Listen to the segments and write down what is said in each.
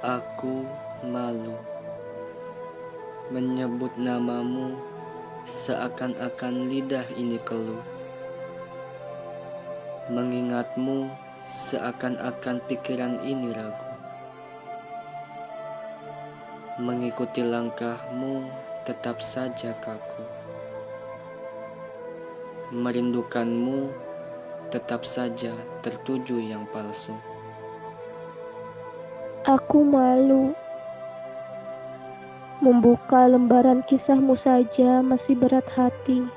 Aku malu menyebut namamu seakan-akan lidah ini keluh. Mengingatmu seakan-akan pikiran ini ragu. Mengikuti langkahmu tetap saja kaku. Merindukanmu tetap saja tertuju yang palsu. Aku malu membuka lembaran kisahmu saja masih berat hati.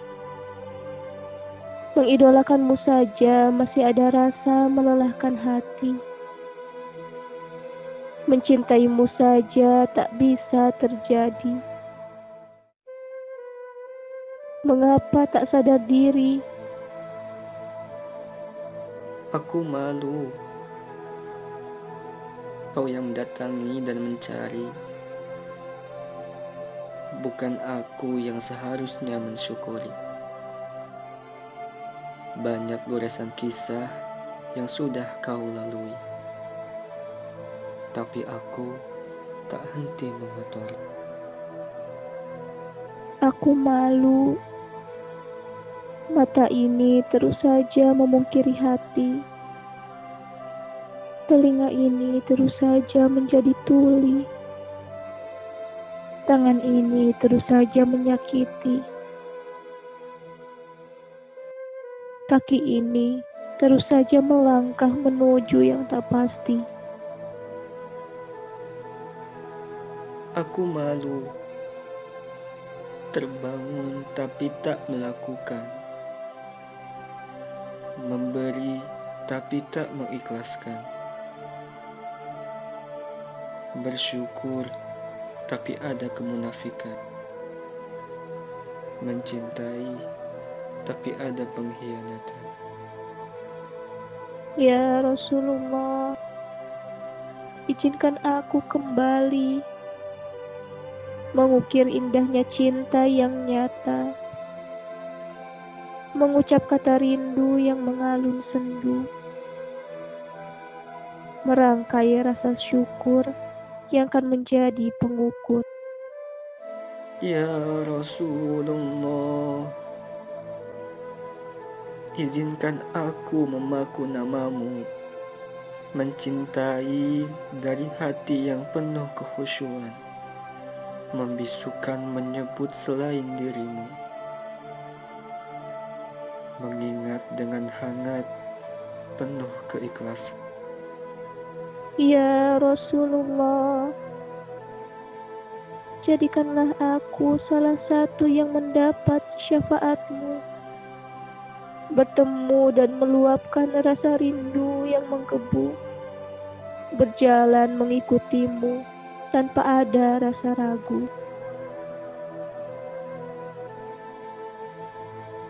Mengidolakanmu saja masih ada rasa melelahkan hati. Mencintaimu saja tak bisa terjadi. Mengapa tak sadar diri? Aku malu. Kau yang mendatangi dan mencari. Bukan aku yang seharusnya mensyukuri. Banyak goresan kisah yang sudah kau lalui. Tapi aku tak henti mengotori. Aku malu. Mata ini terus saja memungkiri hati. Telinga ini terus saja menjadi tuli. Tangan ini terus saja menyakiti. Kaki ini terus saja melangkah menuju yang tak pasti. Aku malu terbangun tapi tak melakukan, memberi tapi tak mengikhlaskan, bersyukur tapi ada kemunafikan, mencintai tapi ada pengkhianatan. Ya Rasulullah, izinkan aku kembali mengukir indahnya cinta yang nyata, mengucap kata rindu yang mengalun sendu, merangkai rasa syukur yang akan menjadi pengukur. Ya Rasulullah, izinkan aku memaku namamu, mencintai dari hati yang penuh kekhusyuan membisukan menyebut selain dirimu. Mengingat dengan hangat penuh keikhlasan. Ya Rasulullah, jadikanlah aku salah satu yang mendapat syafaatmu. Bertemu dan meluapkan rasa rindu yang menggebu. Berjalan mengikutimu tanpa ada rasa ragu.